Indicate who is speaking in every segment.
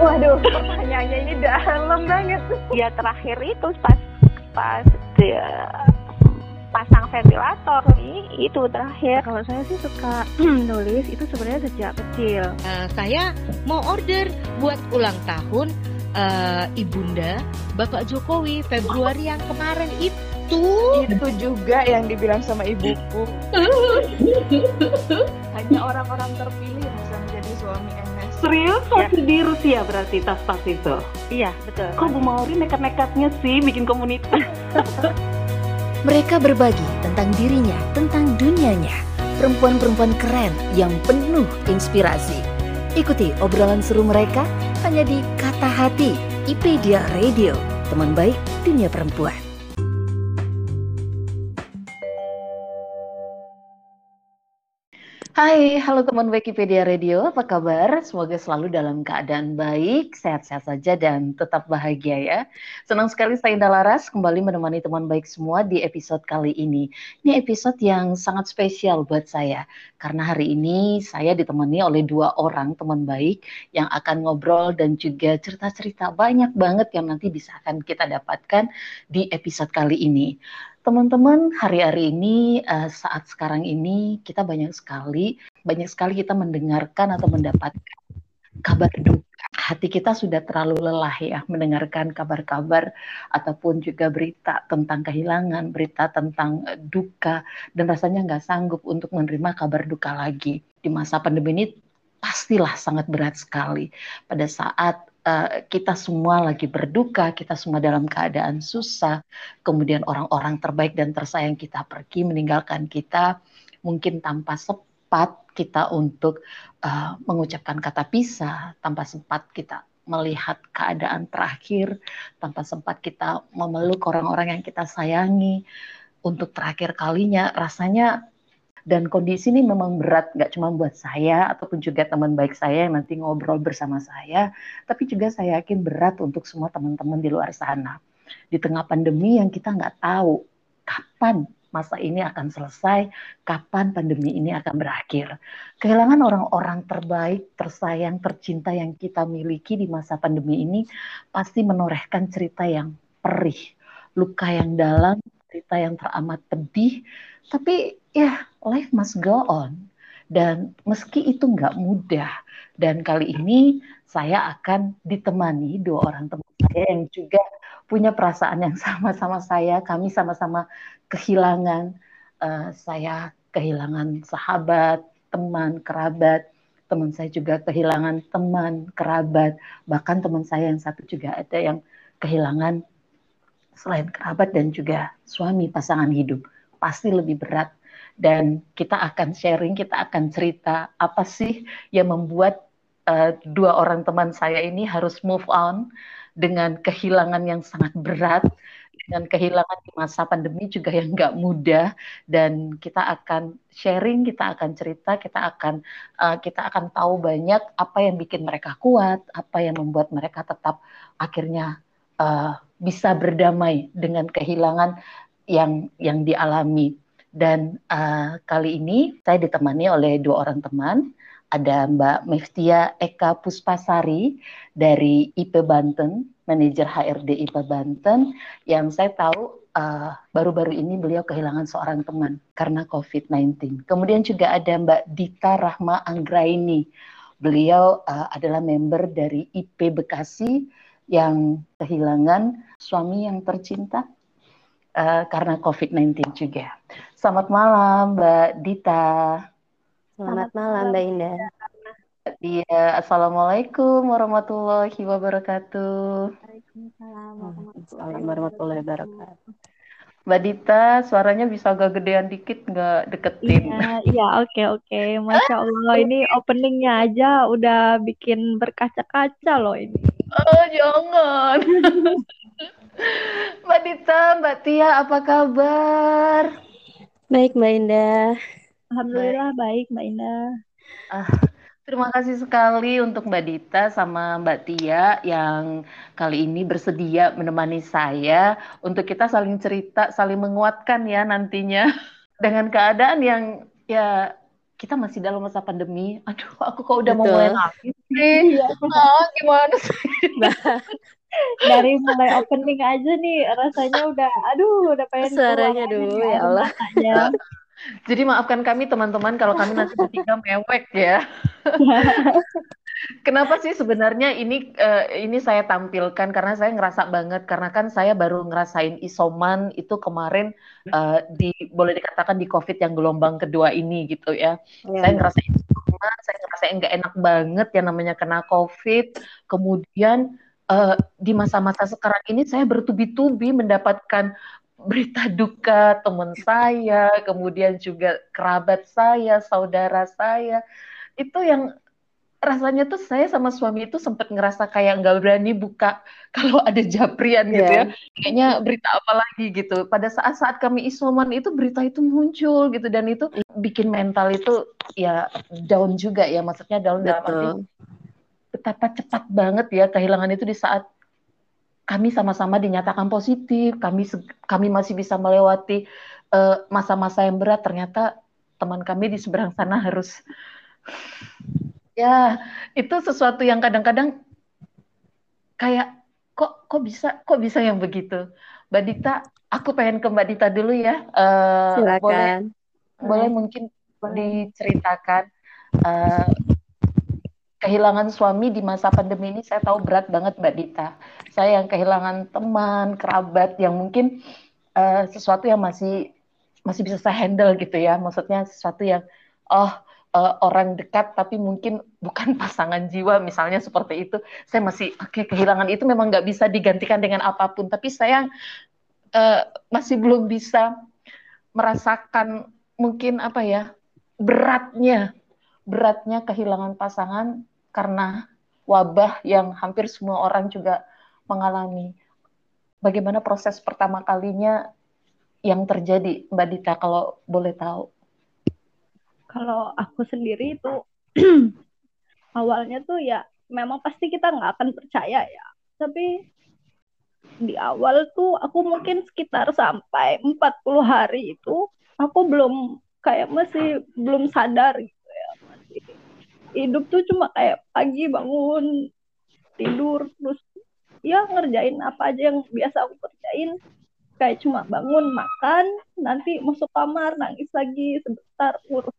Speaker 1: Waduh, pertanyaannya ini dalam banget. Ya terakhir itu pas pas dia pasang ventilator nih itu terakhir.
Speaker 2: Kalau saya sih suka nulis itu sebenarnya sejak kecil.
Speaker 3: Uh, saya mau order buat ulang tahun uh, ibunda Bapak Jokowi Februari yang kemarin itu.
Speaker 1: Itu juga yang dibilang sama ibuku. Hanya orang-orang terpilih yang bisa menjadi suami
Speaker 4: Serius ya. di Rusia berarti tas-tas itu?
Speaker 1: Iya betul.
Speaker 4: Kok Bu Mauri nekat-nekatnya sih bikin komunitas?
Speaker 5: Mereka berbagi tentang dirinya, tentang dunianya. Perempuan-perempuan keren yang penuh inspirasi. Ikuti obrolan seru mereka hanya di Kata Hati, IPedia Radio. Teman baik dunia perempuan. Hai, halo teman Wikipedia Radio, apa kabar? Semoga selalu dalam keadaan baik, sehat-sehat saja, dan tetap bahagia ya. Senang sekali saya Indah Laras kembali menemani teman baik semua di episode kali ini. Ini episode yang sangat spesial buat saya, karena hari ini saya ditemani oleh dua orang teman baik yang akan ngobrol dan juga cerita-cerita banyak banget yang nanti bisa akan kita dapatkan di episode kali ini. Teman-teman, hari-hari ini uh, saat sekarang ini kita banyak sekali banyak sekali kita mendengarkan atau mendapatkan kabar duka. Hati kita sudah terlalu lelah ya mendengarkan kabar-kabar ataupun juga berita tentang kehilangan, berita tentang uh, duka dan rasanya nggak sanggup untuk menerima kabar duka lagi. Di masa pandemi ini pastilah sangat berat sekali pada saat uh, kita semua lagi berduka, kita semua dalam keadaan susah, kemudian orang-orang terbaik dan tersayang kita pergi meninggalkan kita, mungkin tanpa sempat kita untuk uh, mengucapkan kata pisah, tanpa sempat kita melihat keadaan terakhir, tanpa sempat kita memeluk orang-orang yang kita sayangi. Untuk terakhir kalinya, rasanya dan kondisi ini memang berat, nggak cuma buat saya ataupun juga teman baik saya yang nanti ngobrol bersama saya, tapi juga saya yakin berat untuk semua teman-teman di luar sana. Di tengah pandemi yang kita nggak tahu kapan masa ini akan selesai, kapan pandemi ini akan berakhir. Kehilangan orang-orang terbaik, tersayang, tercinta yang kita miliki di masa pandemi ini pasti menorehkan cerita yang perih, luka yang dalam, cerita yang teramat pedih, tapi ya life must go on. Dan meski itu nggak mudah, dan kali ini saya akan ditemani dua orang teman saya yang juga punya perasaan yang sama sama saya. Kami sama-sama kehilangan, uh, saya kehilangan sahabat, teman, kerabat. Teman saya juga kehilangan teman, kerabat. Bahkan teman saya yang satu juga ada yang kehilangan selain kerabat dan juga suami pasangan hidup. Pasti lebih berat dan kita akan sharing, kita akan cerita apa sih yang membuat uh, dua orang teman saya ini harus move on dengan kehilangan yang sangat berat, dengan kehilangan di masa pandemi juga yang nggak mudah dan kita akan sharing, kita akan cerita, kita akan uh, kita akan tahu banyak apa yang bikin mereka kuat, apa yang membuat mereka tetap akhirnya uh, bisa berdamai dengan kehilangan yang yang dialami. Dan uh, kali ini saya ditemani oleh dua orang teman. Ada Mbak Meftia Eka Puspasari dari IP Banten, manajer HRD IP Banten, yang saya tahu uh, baru-baru uh, ini beliau kehilangan seorang teman karena COVID-19. Kemudian juga ada Mbak Dita Rahma Anggraini. Beliau uh, adalah member dari IP Bekasi yang kehilangan suami yang tercinta uh, karena COVID-19 juga. Selamat malam Mbak Dita.
Speaker 6: Selamat malam Mbak Indah.
Speaker 5: Iya, Assalamualaikum warahmatullahi wabarakatuh.
Speaker 6: Waalaikumsalam warahmatullahi wabarakatuh.
Speaker 5: Mbak Dita, suaranya bisa agak gedean dikit nggak deketin?
Speaker 2: Iya, iya, oke, oke. Masya Allah, ini openingnya aja udah bikin berkaca-kaca loh ini.
Speaker 5: Oh, jangan. Mbak Dita, Mbak Tia, apa kabar?
Speaker 6: Baik, Mbak Indah.
Speaker 2: Alhamdulillah baik, baik Mbak Indah.
Speaker 5: Ah, terima kasih sekali untuk Mbak Dita sama Mbak Tia yang kali ini bersedia menemani saya untuk kita saling cerita, saling menguatkan ya nantinya dengan keadaan yang ya kita masih dalam masa pandemi. Aduh, aku kok udah mau
Speaker 6: Betul.
Speaker 5: mulai nangis sih.
Speaker 2: Iya.
Speaker 5: Ah, gimana sih?
Speaker 2: Dari mulai opening aja nih rasanya udah aduh udah pengen
Speaker 6: Suaranya dulu, ya Allah.
Speaker 5: Jadi maafkan kami teman-teman kalau kami nanti bertiga mewek ya. Kenapa sih sebenarnya ini eh, ini saya tampilkan karena saya ngerasa banget karena kan saya baru ngerasain isoman itu kemarin eh, di boleh dikatakan di COVID yang gelombang kedua ini gitu ya.
Speaker 6: Iya,
Speaker 5: Saya
Speaker 6: Mbak.
Speaker 5: ngerasain isoman, saya ngerasain nggak enak banget yang namanya kena COVID. Kemudian eh, di masa-masa sekarang ini saya bertubi-tubi mendapatkan berita duka teman saya, kemudian juga kerabat saya, saudara saya. Itu yang rasanya tuh saya sama suami itu sempat ngerasa kayak nggak berani buka kalau ada japrian gitu ya.
Speaker 6: Iya.
Speaker 5: Kayaknya berita apa lagi gitu. Pada saat-saat kami isoman itu berita itu muncul gitu dan itu bikin mental itu ya down juga ya. Maksudnya down dalam arti betapa cepat banget ya kehilangan itu di saat kami sama-sama dinyatakan positif, kami kami masih bisa melewati eh, masa-masa yang berat. Ternyata teman kami di seberang sana harus ya itu sesuatu yang kadang-kadang kayak kok kok bisa kok bisa yang begitu. Mbak Dita, aku pengen ke Mbak Dita dulu ya. Eh, boleh
Speaker 6: Silakan.
Speaker 5: boleh mungkin diceritakan eh, kehilangan suami di masa pandemi ini saya tahu berat banget Mbak Dita. Saya yang kehilangan teman, kerabat yang mungkin eh, sesuatu yang masih masih bisa saya handle gitu ya. Maksudnya sesuatu yang oh eh, orang dekat tapi mungkin bukan pasangan jiwa misalnya seperti itu. Saya masih oke kehilangan itu memang nggak bisa digantikan dengan apa pun. Tapi saya eh, masih belum bisa merasakan mungkin apa ya beratnya beratnya kehilangan pasangan karena wabah yang hampir semua orang juga mengalami. Bagaimana proses pertama kalinya yang terjadi, Mbak Dita, kalau boleh tahu?
Speaker 2: Kalau aku sendiri itu awalnya tuh ya memang pasti kita nggak akan percaya ya. Tapi di awal tuh aku mungkin sekitar sampai 40 hari itu aku belum kayak masih belum sadar gitu ya. Masih hidup tuh cuma kayak pagi bangun tidur terus ya ngerjain apa aja yang biasa aku kerjain kayak cuma bangun makan nanti masuk kamar nangis lagi sebentar urus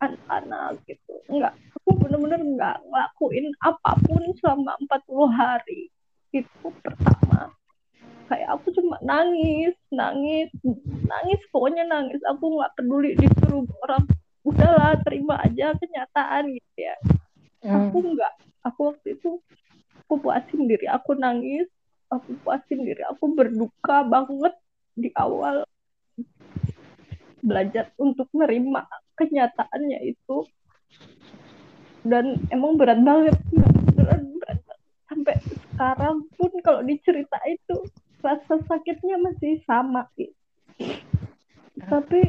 Speaker 2: anak-anak gitu. Enggak aku bener-bener nggak ngelakuin apa pun selama 40 hari itu pertama. Kayak aku cuma nangis nangis nangis pokoknya nangis. Aku nggak peduli disuruh orang udahlah terima aja kenyataan gitu ya. Aku nggak aku waktu itu aku puasin diri aku nangis aku puasin diri aku berduka banget di awal. Belajar untuk menerima kenyataannya itu. Dan emang berat banget berat, berat sampai sekarang pun kalau dicerita itu rasa sakitnya masih sama gitu. tapi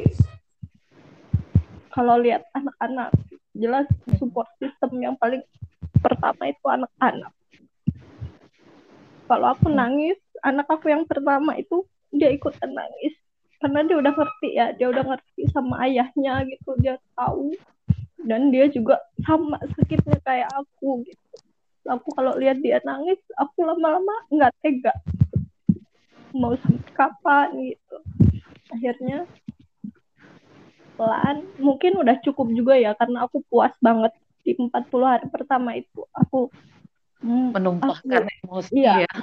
Speaker 2: kalau lihat anak-anak jelas support system yang paling pertama itu anak-anak. Kalau aku nangis anak aku yang pertama itu dia ikutan nangis. Karena dia udah ngerti ya dia udah ngerti sama ayahnya gitu dia tahu. Dan dia juga sama sakitnya kayak aku gitu. Aku kalau lihat dia nangis aku lama-lama nggak tega. Mau sampai kapan gitu. Akhirnya pelan. Mungkin udah cukup juga ya karena aku puas banget di 40 hari pertama itu. Aku hmm,
Speaker 5: Menumpahkan emosi
Speaker 2: Iya,
Speaker 5: ya.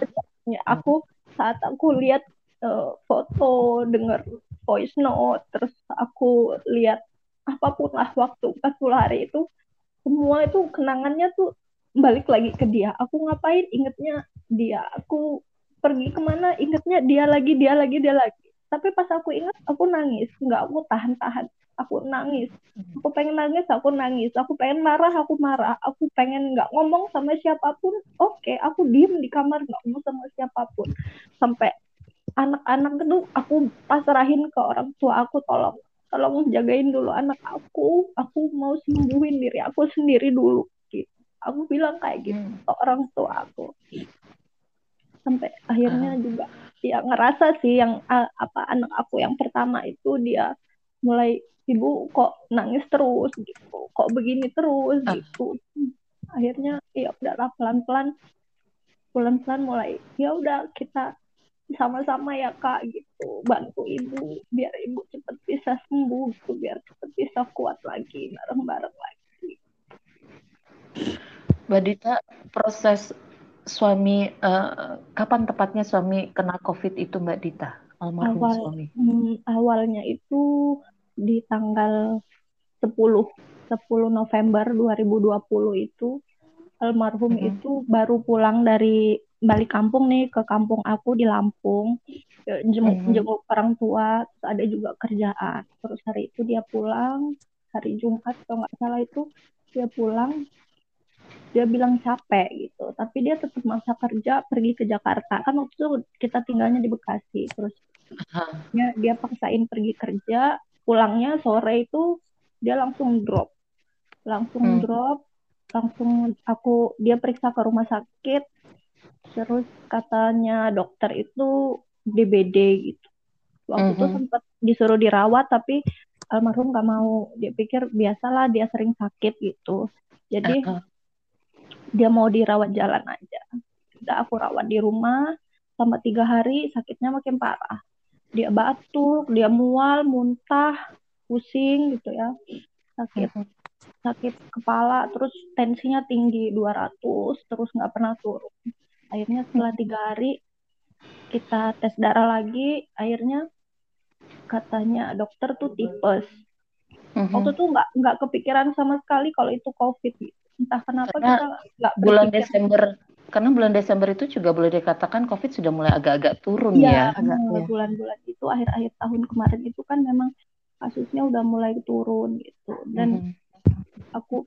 Speaker 2: ya aku saat aku lihat eh, foto, dengar voice note, terus aku lihat apa pun lah waktu 40 hari itu, semua itu kenangannya tuh balik lagi ke dia. Aku ngapain ingetnya dia. Aku pergi ke mana ingetnya dia lagi, dia lagi, dia lagi. Tapi pas aku ingat, aku nangis. Nggak aku tahan-tahan. Aku nangis. Aku pengen nangis, aku nangis. Aku pengen marah, aku marah. Aku pengen nggak ngomong sama siapa pun. Oke, aku diem di kamar nggak ngomong sama siapa pun. Sampai anak-anak itu aku pasrahin ke orang tua aku tolong tolong jagain dulu anak aku. Aku mau sembuhin diri aku sendiri dulu gitu. Aku bilang kayak gitu ke orang tua aku. Sampai akhirnya juga ya ngerasa sih yang apa anak aku yang pertama itu dia mulai ibu kok nangis terus gitu. Kok begini terus
Speaker 5: Ah.
Speaker 2: gitu. Akhirnya ya udahlah pelan pelan pelan pelan mulai ya udah kita sama-sama ya kak gitu bantu ibu biar ibu cepet bisa sembuh gitu biar cepet bisa kuat lagi bareng bareng lagi
Speaker 5: Mbak Dita, proses suami, eh, kapan tepatnya suami kena COVID itu Mbak Dita? Almarhum
Speaker 2: Awal.
Speaker 5: suami.
Speaker 2: Hmm, awalnya itu di tanggal 10 10 November 2020 itu almarhum
Speaker 5: Mhm.
Speaker 2: itu baru pulang dari balik kampung nih ke kampung aku di Lampung. Ya, jenguk,
Speaker 5: Mhm.
Speaker 2: jenguk orang tua terus ada juga kerjaan. Terus hari itu dia pulang hari Jumat kalau nggak salah itu dia pulang dia bilang capek gitu. Tapi dia tetap maksa kerja pergi ke Jakarta. Kan waktu itu kita tinggalnya di Bekasi terus dia, dia paksain pergi kerja. Pulangnya sore itu dia langsung drop. Langsung
Speaker 5: Hmm.
Speaker 2: drop langsung aku dia periksa ke rumah sakit terus katanya dokter itu DBD gitu waktu itu
Speaker 5: Mhm.
Speaker 2: sempat disuruh dirawat tapi almarhum gak mau dia pikir biasalah dia sering sakit gitu jadi
Speaker 5: Aha.
Speaker 2: dia mau dirawat jalan aja. Udah aku rawat di rumah selama tiga hari sakitnya makin parah. Dia batuk, dia mual, muntah, pusing gitu ya. Sakit sakit kepala, terus tensinya tinggi 200, terus nggak pernah turun. Akhirnya setelah tiga hari kita tes darah lagi, akhirnya katanya dokter tuh tipes.
Speaker 5: Mhm.
Speaker 2: Waktu itu nggak nggak kepikiran sama sekali kalau itu COVID. Entah kenapa
Speaker 5: Karena
Speaker 2: kita nggak
Speaker 5: Bulan. Desember, karena bulan Desember itu juga boleh dikatakan COVID sudah mulai agak-agak turun
Speaker 2: Iya,
Speaker 5: ya.
Speaker 6: Agak, ya.
Speaker 2: bulan-bulan itu akhir-akhir tahun kemarin itu kan memang kasusnya udah mulai turun gitu. Dan
Speaker 5: Mhm.
Speaker 2: aku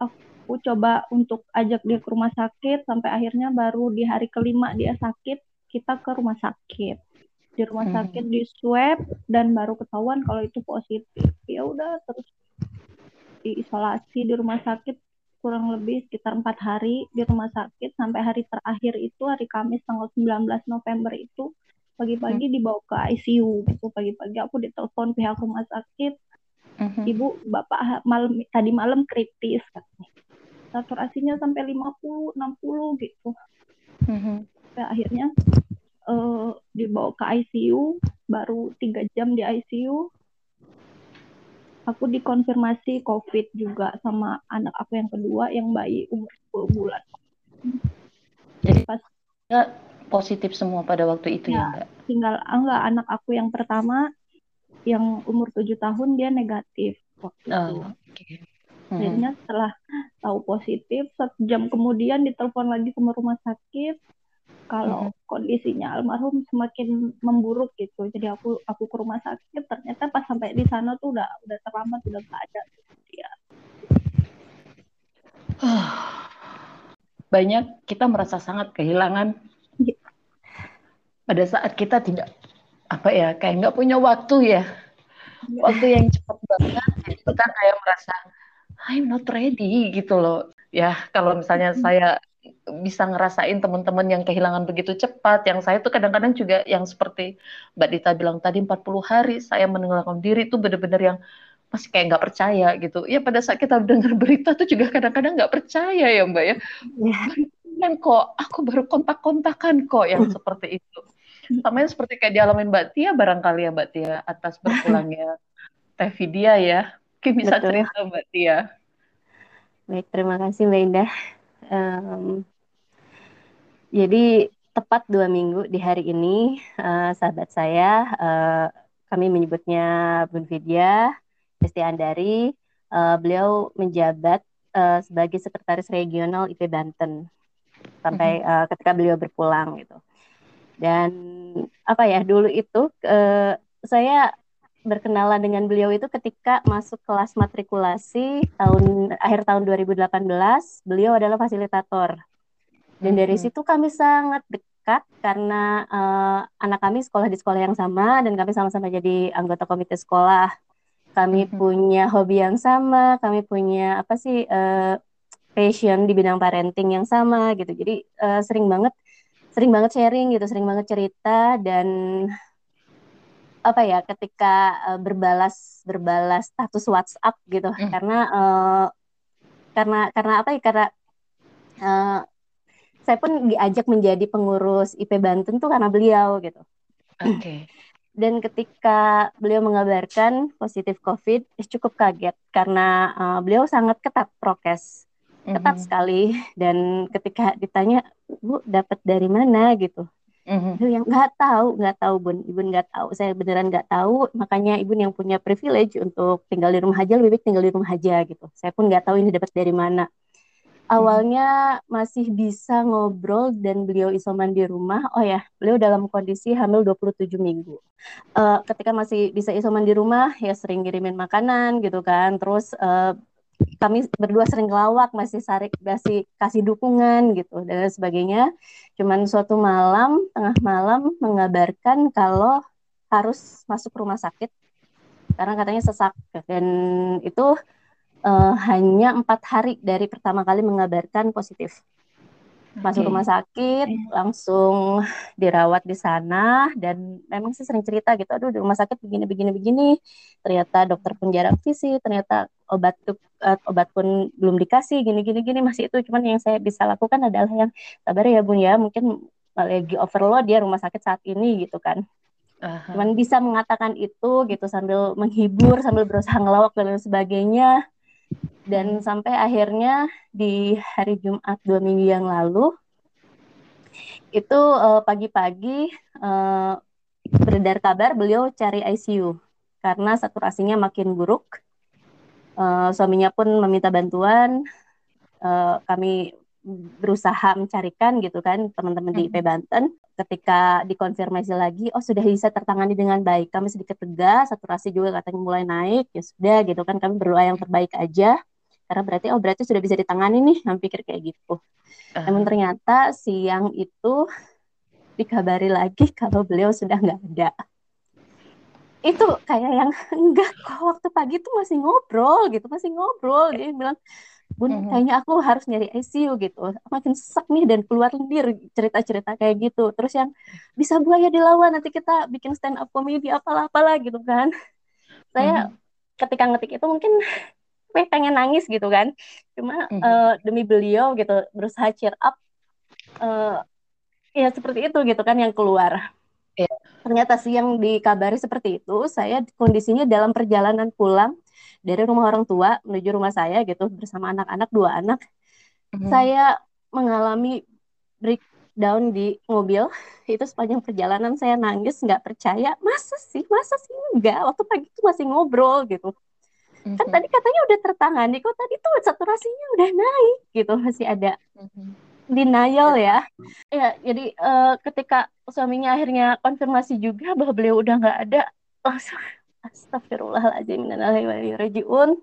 Speaker 2: aku coba untuk ajak dia ke rumah sakit sampai akhirnya baru di hari kelima dia sakit kita ke rumah sakit. Di rumah
Speaker 5: Mhm.
Speaker 2: sakit di swab dan baru ketahuan kalau itu positif. Ya udah terus diisolasi di rumah sakit kurang lebih sekitar empat hari di rumah sakit sampai hari terakhir itu hari Kamis tanggal 19 November itu pagi-pagi dibawa ke ICU gitu pagi-pagi aku ditelepon pihak rumah sakit
Speaker 5: Mhm.
Speaker 2: ibu bapak malam tadi malam kritis katanya saturasinya sampai 50 60 gitu
Speaker 5: Mhm.
Speaker 2: sampai akhirnya eh, dibawa ke ICU baru tiga jam di ICU aku dikonfirmasi COVID juga sama anak aku yang kedua yang bayi umur 10 bulan
Speaker 5: Jadi
Speaker 2: Pas-
Speaker 5: ya, positif semua pada waktu itu ya,
Speaker 2: Ya.
Speaker 5: Mbak.
Speaker 2: tinggal enggak anak aku yang pertama yang umur 7 tahun dia negatif waktu itu
Speaker 5: Oh, oke. Mhm.
Speaker 2: Akhirnya setelah tahu positif satu jam kemudian ditelepon lagi ke rumah sakit. Kalau kondisinya almarhum semakin memburuk gitu. Jadi aku aku ke rumah sakit ternyata pas sampai di sana tuh udah udah terlambat udah nggak ada dia.
Speaker 5: Banyak kita merasa sangat kehilangan.
Speaker 2: Iya.
Speaker 5: pada saat kita tidak apa ya kayak nggak punya waktu ya.
Speaker 2: Iya.
Speaker 5: waktu yang cepat banget kita kayak merasa I'm not ready gitu loh. Ya kalau misalnya saya bisa ngerasain teman-teman yang kehilangan begitu cepat yang saya tuh kadang-kadang juga yang seperti Mbak Dita bilang tadi 40 hari saya menenggelamkan diri itu benar-benar yang masih kayak nggak percaya gitu. Ya pada saat kita dengar berita tuh juga kadang-kadang nggak percaya ya Mbak ya.
Speaker 6: Ya.
Speaker 5: kan kok aku baru kontak-kontakan kok yang seperti itu. Sama yang seperti kayak dialamin Mbak Tia barangkali ya Mbak Tia atas berpulangnya Teh Vidya ya mungkin bisa
Speaker 6: Betul.
Speaker 5: cerita Mbak Tia
Speaker 6: Baik, terima kasih Mbak Indah. Em, jadi tepat dua minggu di hari ini, eh, sahabat saya, eh, kami menyebutnya Bun Vidya, Desti Andari, eh, beliau menjabat eh, sebagai Sekretaris Regional IP Banten sampai eh, ketika beliau berpulang gitu. Dan apa ya dulu itu eh, saya berkenalan dengan beliau itu ketika masuk kelas matrikulasi tahun akhir tahun 2018 beliau adalah fasilitator dan dari
Speaker 5: Mhm.
Speaker 6: situ kami sangat dekat karena eh, anak kami sekolah di sekolah yang sama dan kami sama-sama jadi anggota komite sekolah kami
Speaker 5: Mhm.
Speaker 6: punya hobi yang sama kami punya apa sih eh, passion di bidang parenting yang sama gitu jadi eh, sering banget sering banget sharing gitu sering banget cerita dan apa ya ketika uh, berbalas berbalas status WhatsApp gitu mm. karena uh, karena karena apa ya karena uh, saya pun diajak menjadi pengurus IP Banten tuh karena beliau gitu.
Speaker 5: Oke. Okay.
Speaker 6: Dan ketika beliau mengabarkan positif COVID, cukup kaget karena uh, beliau sangat ketat prokes, ketat mm -hmm. sekali. Dan ketika ditanya, bu dapat dari mana gitu, Mm-hmm. yang nggak tahu, nggak tahu bun, ibu nggak tahu. Saya beneran nggak tahu. Makanya ibu yang punya privilege untuk tinggal di rumah aja, lebih baik tinggal di rumah aja gitu. Saya pun nggak tahu ini dapat dari mana. Awalnya masih bisa ngobrol dan beliau isoman di rumah. Oh ya, beliau dalam kondisi hamil 27 minggu. Uh, ketika masih bisa isoman di rumah, ya sering kirimin makanan gitu kan. Terus uh, kami berdua sering ngelawak masih sarik masih kasih dukungan gitu dan sebagainya. Cuman suatu malam tengah malam mengabarkan kalau harus masuk rumah sakit. Karena katanya sesak dan itu uh, hanya empat hari dari pertama kali mengabarkan positif masuk rumah sakit langsung dirawat di sana dan memang sih sering cerita gitu aduh di rumah sakit begini begini begini. Ternyata dokter pun jarang visi ternyata obat tuh uh, obat pun belum dikasih gini gini gini. Masih itu cuman yang saya bisa lakukan adalah yang sabar ya bun ya. Mungkin lagi overload dia rumah sakit saat ini gitu kan. Uh-huh. cuman bisa mengatakan itu gitu sambil menghibur sambil berusaha ngelawak dan sebagainya dan sampai akhirnya di hari Jumat dua minggu yang lalu itu uh, pagi-pagi uh, beredar kabar beliau cari ICU karena saturasinya makin buruk. Uh, suaminya pun meminta bantuan. Uh, kami berusaha mencarikan gitu kan teman-teman di IP Banten. Ketika dikonfirmasi lagi oh sudah bisa tertangani dengan baik. Kami sedikit tegas saturasi juga katanya mulai naik. Ya sudah gitu kan kami berdoa yang terbaik aja karena berarti oh berarti sudah bisa ditangani nih kami pikir kayak gitu. Uh. namun ternyata siang itu dikabari lagi kalau beliau sudah nggak ada. Itu kayak yang enggak kok waktu pagi tuh masih ngobrol gitu masih ngobrol. Dia bilang bun kayaknya aku harus nyari ICU gitu. Makin sesak nih dan keluar lendir cerita-cerita kayak gitu. Terus yang bisa buaya dilawan nanti kita bikin stand up comedy apalah apalah gitu kan. Saya ketika ngetik itu mungkin gue pengen nangis gitu kan. Cuma mm -hmm. uh, demi beliau gitu berusaha cheer up uh, ya seperti itu gitu kan yang keluar. Yeah. ternyata siang dikabari seperti itu saya kondisinya dalam perjalanan pulang dari rumah orang tua menuju rumah saya gitu bersama anak-anak dua anak. Mm -hmm. saya mengalami breakdown di mobil. Itu sepanjang perjalanan saya nangis nggak percaya. Masa sih? Masa sih? Enggak waktu pagi itu masih ngobrol gitu Mm-hmm. Kan tadi katanya udah tertangani, kok tadi tuh saturasinya udah naik gitu, masih ada mm-hmm. denial ya. Ya, jadi uh, ketika suaminya akhirnya konfirmasi juga bahwa beliau udah nggak ada, langsung astagfirullahaladzim rajiun.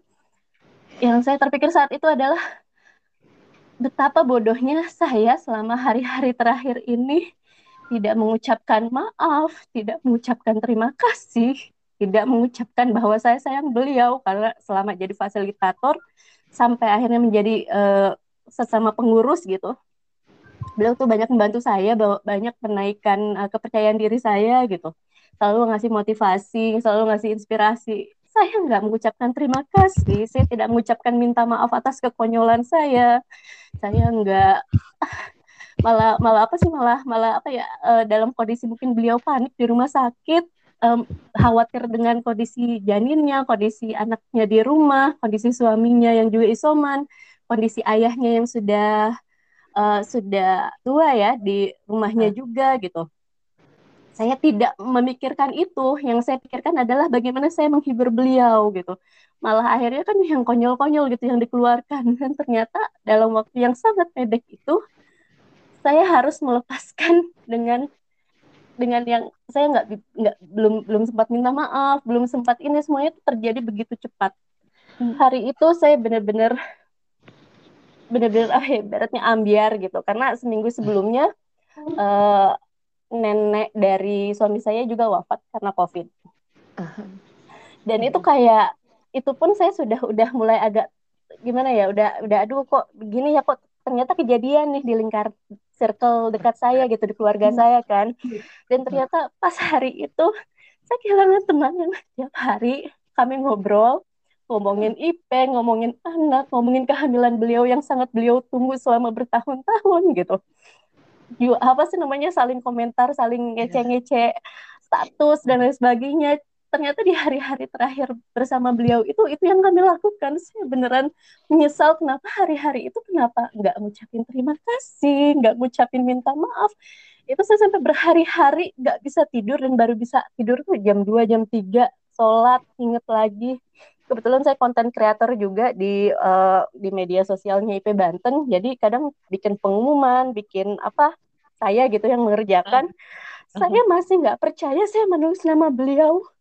Speaker 6: Yang saya terpikir saat itu adalah betapa bodohnya saya selama hari-hari terakhir ini tidak mengucapkan maaf, tidak mengucapkan terima kasih, tidak mengucapkan bahwa saya sayang beliau karena selama jadi fasilitator sampai akhirnya menjadi uh, sesama pengurus gitu. Beliau tuh banyak membantu saya banyak menaikkan uh, kepercayaan diri saya gitu. Selalu ngasih motivasi selalu ngasih inspirasi. Saya nggak mengucapkan terima kasih saya tidak mengucapkan minta maaf atas kekonyolan saya. Saya nggak malah malah apa sih malah malah apa ya uh, dalam kondisi mungkin beliau panik di rumah sakit um, khawatir dengan kondisi janinnya, kondisi anaknya di rumah, kondisi suaminya yang juga isoman, kondisi ayahnya yang sudah uh, sudah tua ya di rumahnya hmm. juga gitu. Saya tidak memikirkan itu, yang saya pikirkan adalah bagaimana saya menghibur beliau gitu. Malah akhirnya kan yang konyol-konyol gitu yang dikeluarkan dan ternyata dalam waktu yang sangat pendek itu saya harus melepaskan dengan dengan yang saya nggak nggak belum belum sempat minta maaf belum sempat ini semuanya itu terjadi begitu cepat. Hmm. hari itu saya benar-benar benar-benar ah ya beratnya ambiar gitu. Karena seminggu sebelumnya uh, nenek dari suami saya juga wafat karena covid. Dan itu kayak itu pun saya sudah udah mulai agak gimana ya udah udah aduh kok begini ya kok ternyata kejadian nih di lingkar circle dekat saya gitu di keluarga hmm. saya kan dan ternyata pas hari itu saya kehilangan teman yang tiap hari kami ngobrol ngomongin IP, ngomongin anak, ngomongin kehamilan beliau yang sangat beliau tunggu selama bertahun-tahun gitu. Ju, apa sih namanya saling komentar, saling
Speaker 5: Iya.
Speaker 6: ngece-ngece status dan lain sebagainya. Ternyata di hari-hari terakhir bersama beliau itu itu yang kami lakukan. Saya beneran menyesal kenapa hari-hari itu kenapa nggak ngucapin terima kasih, nggak ngucapin minta maaf. Itu saya sampai berhari-hari nggak bisa tidur dan baru bisa tidur tuh jam 2, jam 3, sholat, inget lagi. Kebetulan saya konten kreator juga di uh, di media sosialnya IP Banten. Jadi kadang bikin pengumuman bikin apa saya gitu yang mengerjakan. Uh, saya masih nggak percaya saya menulis nama beliau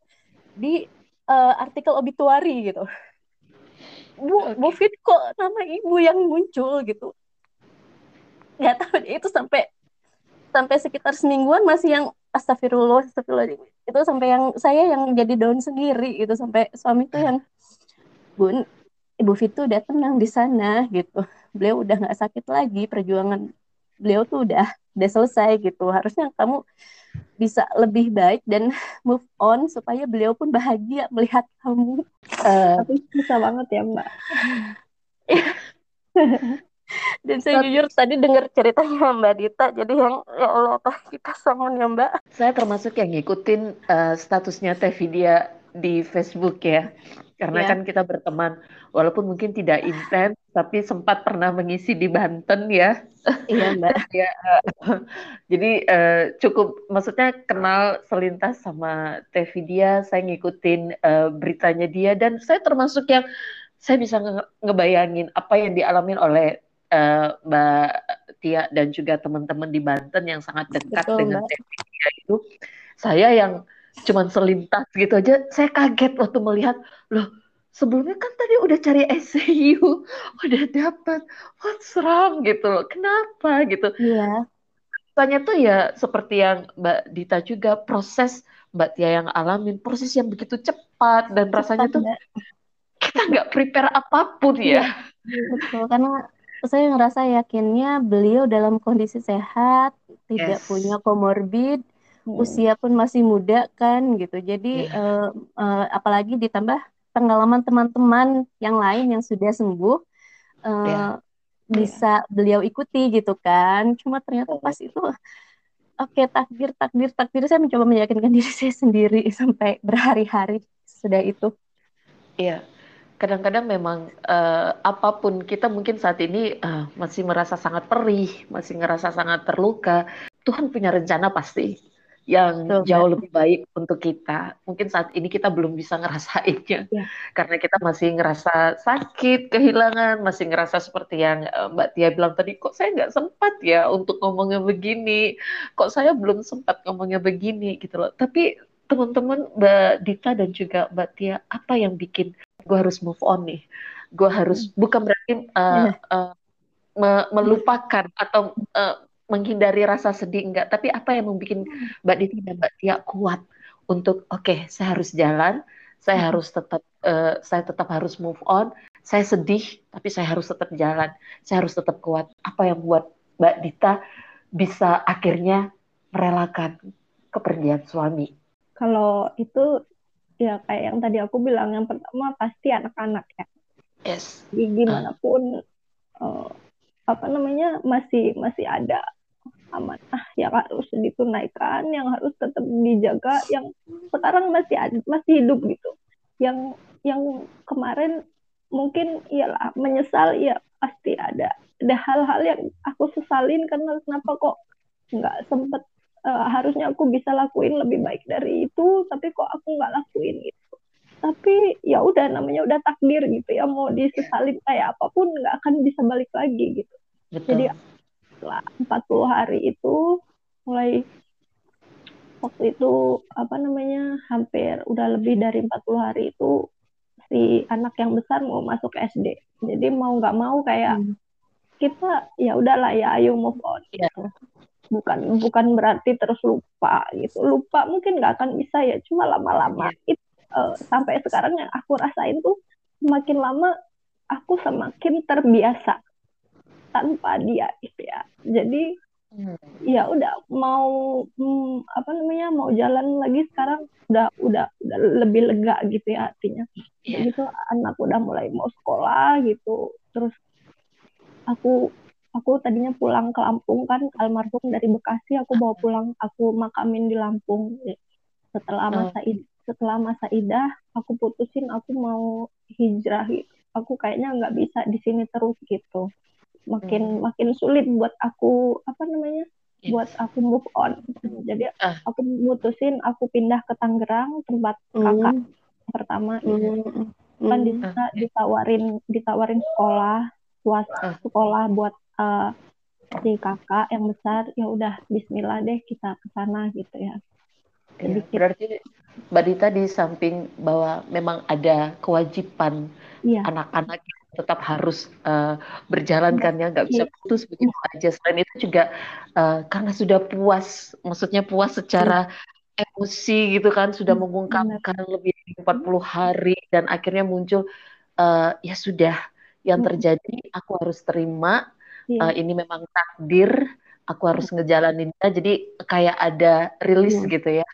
Speaker 6: di uh, artikel obituari gitu. Bu Bu Fit kok nama ibu yang muncul gitu? Nggak tahu itu sampai sampai sekitar semingguan masih yang astagfirullah astagfirullah itu sampai yang saya yang jadi daun sendiri gitu sampai suami tuh yang bun ibu Fitu udah tenang di sana gitu. Beliau udah nggak sakit lagi perjuangan beliau tuh udah udah selesai gitu. Harusnya kamu bisa lebih baik dan move on supaya beliau pun bahagia melihat kamu.
Speaker 2: Uh, tapi bisa banget ya mbak.
Speaker 6: Dan saya jujur tadi dengar ceritanya Mbak Dita jadi yang ya Allah apa kita sama ya Mbak.
Speaker 5: Saya termasuk yang ngikutin uh, statusnya Teh Vidya di Facebook ya karena yeah. kan kita berteman walaupun mungkin tidak intens tapi sempat pernah mengisi di Banten ya
Speaker 6: iya mbak
Speaker 5: ya uh, jadi uh, cukup maksudnya kenal selintas sama Teh Vidya saya ngikutin uh, beritanya dia dan saya termasuk yang saya bisa nge ngebayangin apa yang dialami oleh uh, Mbak Tia dan juga teman-teman di Banten yang sangat dekat
Speaker 6: Betul,
Speaker 5: dengan
Speaker 6: Mbak.
Speaker 5: Teh Vidya itu saya yang cuman selintas gitu aja saya kaget waktu melihat loh sebelumnya kan tadi udah cari SCU udah dapat what's wrong gitu loh kenapa gitu
Speaker 6: Iya.
Speaker 5: tanya tuh ya seperti yang Mbak Dita juga proses Mbak Tia yang alamin proses yang begitu cepat dan rasanya tuh
Speaker 6: Mbak.
Speaker 5: kita nggak prepare apa pun ya
Speaker 6: Betul, karena saya ngerasa yakinnya beliau dalam kondisi sehat, tidak
Speaker 5: Yes.
Speaker 6: punya komorbid. Usia pun masih muda kan gitu. Jadi
Speaker 5: Iya.
Speaker 6: eh, eh, apalagi ditambah pengalaman teman-teman yang lain yang sudah sembuh eh,
Speaker 5: Iya.
Speaker 6: bisa beliau ikuti gitu kan. Cuma ternyata pas itu oke takdir takdir takdir saya mencoba meyakinkan diri saya sendiri sampai berhari-hari sudah itu.
Speaker 5: Iya, kadang-kadang memang eh, apa pun kita mungkin saat ini eh, masih merasa sangat perih, masih ngerasa sangat terluka. Tuhan punya rencana pasti yang jauh lebih baik untuk kita. Mungkin saat ini kita belum bisa ngerasainnya
Speaker 2: Iya.
Speaker 5: karena kita masih ngerasa sakit, kehilangan, masih ngerasa seperti yang eh, Mbak Tia bilang tadi, kok saya nggak sempat ya untuk ngomongnya begini, kok saya belum sempat ngomongnya begini gitu loh. Tapi teman-teman Mbak Dita dan juga Mbak Tia, apa yang bikin gue harus move on nih? Gue harus bukan berarti uh, uh, me- melupakan atau uh, menghindari rasa sedih enggak, tapi apa yang membuat Mbak Dita dan Mbak Tia kuat untuk oke, saya harus jalan, saya harus tetap uh, saya tetap harus move on. Saya sedih, tapi saya harus tetap jalan. Saya harus tetap kuat. Apa yang buat Mbak Dita bisa akhirnya merelakan kepergian suami?
Speaker 2: Kalau itu ya kayak yang tadi aku bilang yang pertama pasti anak-anak ya.
Speaker 5: Yes.
Speaker 2: Jadi gimana pun eh, apa namanya masih masih ada amanah yang harus ditunaikan, yang harus tetap dijaga, yang sekarang masih masih hidup gitu. Yang yang kemarin mungkin iyalah menyesal ya pasti ada ada hal-hal yang aku sesalin karena kenapa kok nggak sempet eh, harusnya aku bisa lakuin lebih baik dari itu tapi kok aku nggak lakuin gitu tapi ya udah namanya udah takdir gitu ya mau disesalin kayak apa pun nggak akan bisa balik lagi gitu
Speaker 5: Betul.
Speaker 2: jadi setelah 40 hari itu mulai waktu itu apa namanya hampir udah lebih dari 40 hari itu si anak yang besar mau masuk SD jadi mau nggak mau kayak
Speaker 6: Hmm.
Speaker 2: kita ya udahlah ya ayo move on
Speaker 5: Iya.
Speaker 2: gitu. bukan bukan berarti terus lupa gitu lupa mungkin nggak akan bisa ya cuma lama-lama
Speaker 5: Iya.
Speaker 2: it- eh, sampai sekarang yang aku rasain tuh semakin lama aku semakin terbiasa tanpa dia gitu ya. Jadi
Speaker 5: Hmm.
Speaker 2: ya udah mau hmm, apa namanya mau jalan lagi sekarang udah udah udah lebih lega gitu ya artinya.
Speaker 5: Iya.
Speaker 2: gitu anak udah mulai mau sekolah gitu. Terus aku aku tadinya pulang ke Lampung kan almarhum dari Bekasi aku bawa pulang aku makamin di Lampung. Setelah
Speaker 5: Oh.
Speaker 2: masa id- setelah masa idah aku putusin aku mau hijrah. Gitu aku kayaknya nggak bisa di sini terus gitu makin makin sulit buat aku apa namanya
Speaker 5: Iya.
Speaker 2: buat aku move on. Jadi
Speaker 5: Ah.
Speaker 2: aku mutusin aku pindah ke Tangerang tempat kakak
Speaker 6: Hmm,
Speaker 2: pertama
Speaker 6: hmm,
Speaker 2: kan
Speaker 6: hmm.
Speaker 2: di sana ditawarin ditawarin sekolah puas
Speaker 5: Ah.
Speaker 2: sekolah buat eh, si kakak yang besar ya udah Bismillah deh kita ke sana gitu ya.
Speaker 5: Iya,
Speaker 2: sedikit.
Speaker 5: berarti Mbak Dita di samping bahwa memang ada kewajiban
Speaker 2: iya.
Speaker 5: anak-anak yang tetap harus berjalan kan ya, nggak bisa
Speaker 2: Iya.
Speaker 5: putus begitu aja. Selain itu juga eh, karena sudah puas, maksudnya puas secara emosi gitu kan, sudah
Speaker 2: Hmm,
Speaker 5: mengungkapkan lebih dari 40 hari dan akhirnya muncul eh, ya sudah yang terjadi aku harus terima,
Speaker 2: iya
Speaker 5: eh, ini memang takdir, aku harus ngejalaninnya. Jadi kayak ada rilis gitu ya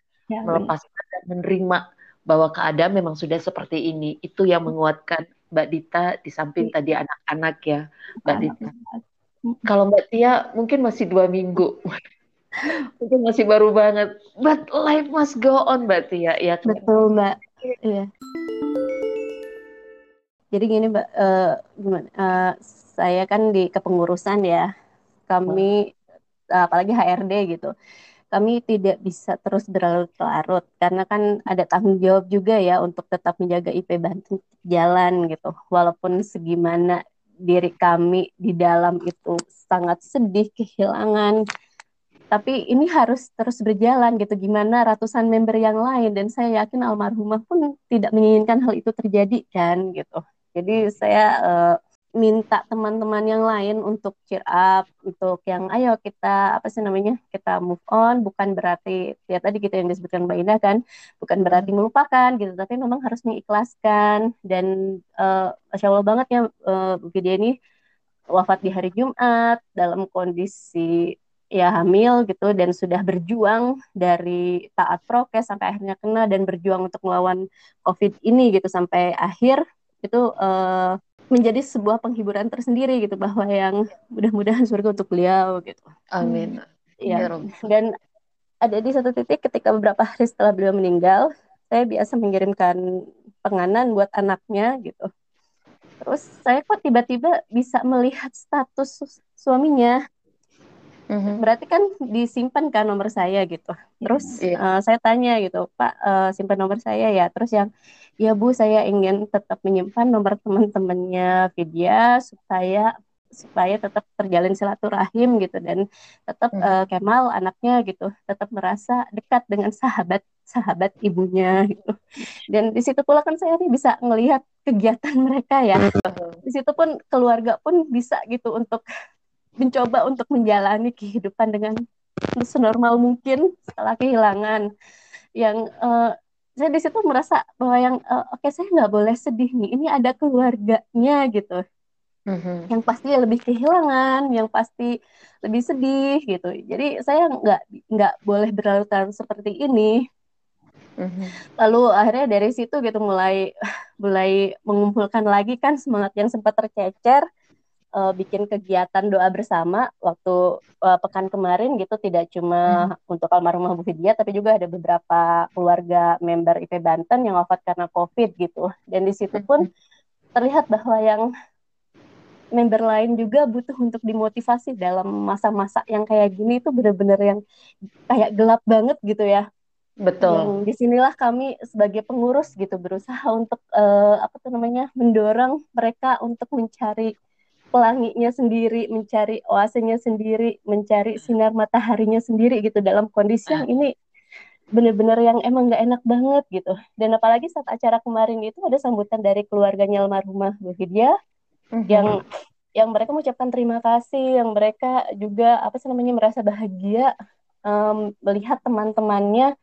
Speaker 5: melepaskan dan menerima bahwa keadaan memang sudah seperti ini. Itu yang menguatkan Mbak Dita di samping tadi anak-anak ya, Mbak
Speaker 2: Anak
Speaker 5: Dita. Kalau Mbak Tia mungkin masih dua minggu, mungkin masih baru banget. But life must go on, Mbak Tia. Ya, kan?
Speaker 6: Betul, Mbak. Iya. Jadi gini, Mbak, eh, gimana? eh, saya kan di kepengurusan ya. Kami apalagi HRD gitu. Kami tidak bisa terus berlarut-larut. Karena kan ada tanggung jawab juga ya untuk tetap menjaga IP Banten jalan gitu. Walaupun segimana diri kami di dalam itu sangat sedih kehilangan. Tapi ini harus terus berjalan gitu. Gimana ratusan member yang lain. Dan saya yakin almarhumah pun tidak menginginkan hal itu terjadi kan gitu. Jadi saya eh, minta teman-teman yang lain untuk cheer up untuk yang ayo kita apa sih namanya kita move on. Bukan berarti ya tadi kita yang disebutkan Mbak Indah kan bukan berarti melupakan gitu tapi memang harus mengikhlaskan. Dan eh Masya Allah banget ya eh, Bu Vidya ini wafat di hari Jumat dalam kondisi ya hamil gitu dan sudah berjuang dari taat prokes sampai akhirnya kena dan berjuang untuk melawan COVID ini gitu sampai akhir. Itu eh, menjadi sebuah penghiburan tersendiri gitu bahwa yang mudah-mudahan surga untuk beliau gitu.
Speaker 5: Amin.
Speaker 6: Ya.
Speaker 5: Ya.
Speaker 6: Dan ada di satu titik ketika beberapa hari setelah beliau meninggal, saya biasa mengirimkan penganan buat anaknya gitu. Terus saya kok tiba-tiba bisa melihat status su- suaminya
Speaker 5: Mhm.
Speaker 6: berarti kan disimpan kan nomor saya gitu. Terus
Speaker 5: Iya.
Speaker 6: eh, saya tanya gitu, Pak eh, simpan nomor saya ya. Terus yang ya Bu saya ingin tetap menyimpan nomor teman-temannya Vidya supaya supaya tetap terjalin silaturahim gitu dan tetap
Speaker 5: Mhm.
Speaker 6: eh, Kemal anaknya gitu tetap merasa dekat dengan sahabat sahabat ibunya gitu. Dan di situ pula kan saya nih bisa melihat kegiatan mereka ya. Di situ pun keluarga pun bisa gitu untuk mencoba untuk menjalani kehidupan dengan senormal mungkin setelah kehilangan. Yang eh, saya di situ merasa bahwa yang eh, oke saya nggak boleh sedih nih ini ada keluarganya gitu.
Speaker 5: Mhm.
Speaker 6: yang pasti lebih kehilangan yang pasti lebih sedih gitu. Jadi saya nggak nggak boleh berlarut-larut seperti ini.
Speaker 5: Mhm.
Speaker 6: lalu akhirnya dari situ gitu mulai mulai mengumpulkan lagi kan semangat yang sempat tercecer eh, bikin kegiatan doa bersama waktu eh, pekan kemarin gitu tidak cuma untuk almarhumah Bu Vidya tapi juga ada beberapa keluarga member IP Banten yang wafat karena COVID gitu. Dan di situ pun terlihat bahwa yang member lain juga butuh untuk dimotivasi dalam masa-masa yang kayak gini itu benar-benar yang kayak gelap banget gitu ya.
Speaker 5: Betul.
Speaker 6: yang di sinilah kami sebagai pengurus gitu berusaha untuk eh, apa tuh namanya mendorong mereka untuk mencari pelanginya sendiri, mencari oasenya sendiri, mencari sinar mataharinya sendiri gitu dalam kondisi yang ini benar-benar yang emang nggak enak banget gitu. Dan apalagi saat acara kemarin itu ada sambutan dari keluarganya almarhumah Bu
Speaker 5: Mhm.
Speaker 6: yang yang mereka mengucapkan terima kasih, yang mereka juga apa sih namanya merasa bahagia em, melihat teman-temannya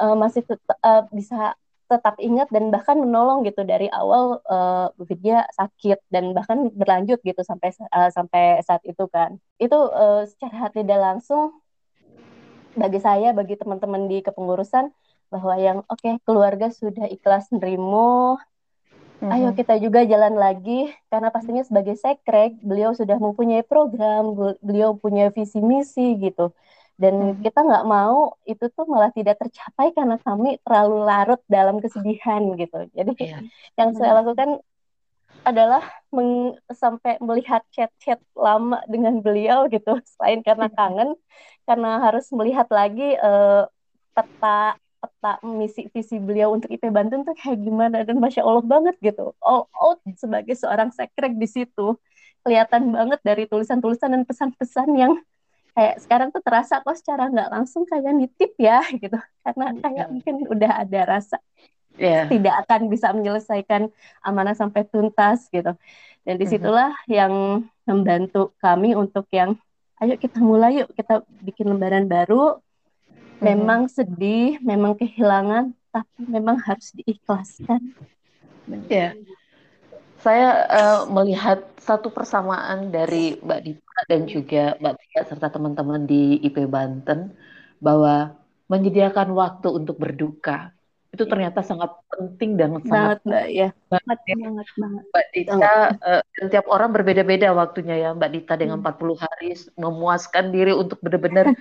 Speaker 6: eh, masih tetap eh, bisa tetap ingat dan bahkan menolong gitu dari awal uh, Bu Vidya sakit dan bahkan berlanjut gitu sampai uh, sampai saat itu kan. Itu uh, secara tidak langsung bagi saya bagi teman-teman di kepengurusan bahwa yang oke okay, keluarga sudah ikhlas nerimo mm-hmm. ayo kita juga jalan lagi. Karena pastinya sebagai sekrek beliau sudah mempunyai program beliau punya visi misi gitu dan hmm. kita nggak mau itu tuh malah tidak tercapai karena kami terlalu larut dalam kesedihan gitu jadi yeah. yang saya lakukan adalah meng, sampai melihat chat-chat lama dengan beliau gitu selain karena iya. kangen karena harus melihat lagi uh, peta peta misi visi beliau untuk IP Banten tuh kayak gimana dan masya Allah banget gitu all out sebagai seorang sekrek di situ kelihatan banget dari tulisan-tulisan dan pesan-pesan yang kayak sekarang tuh terasa kok secara nggak langsung kayak nitip ya gitu karena iya. kayak mungkin udah ada rasa yeah. tidak akan bisa menyelesaikan amanah sampai tuntas gitu dan mhm. di situlah mm-hmm. yang membantu kami untuk yang ayo kita mulai yuk kita bikin lembaran baru mm-hmm. memang sedih memang kehilangan tapi memang harus diikhlaskan
Speaker 5: ya yeah. Saya uh, melihat satu persamaan dari Mbak Dita dan juga Mbak Tia serta teman-teman di IP Banten bahwa menyediakan waktu untuk berduka itu ternyata sangat penting dan sangat,
Speaker 6: Mbak ya.
Speaker 5: Banget, ya. banget banget. Mbak Dita uh, setiap orang berbeda-beda waktunya ya Mbak Dita dengan hmm. 40 hari memuaskan diri untuk benar-benar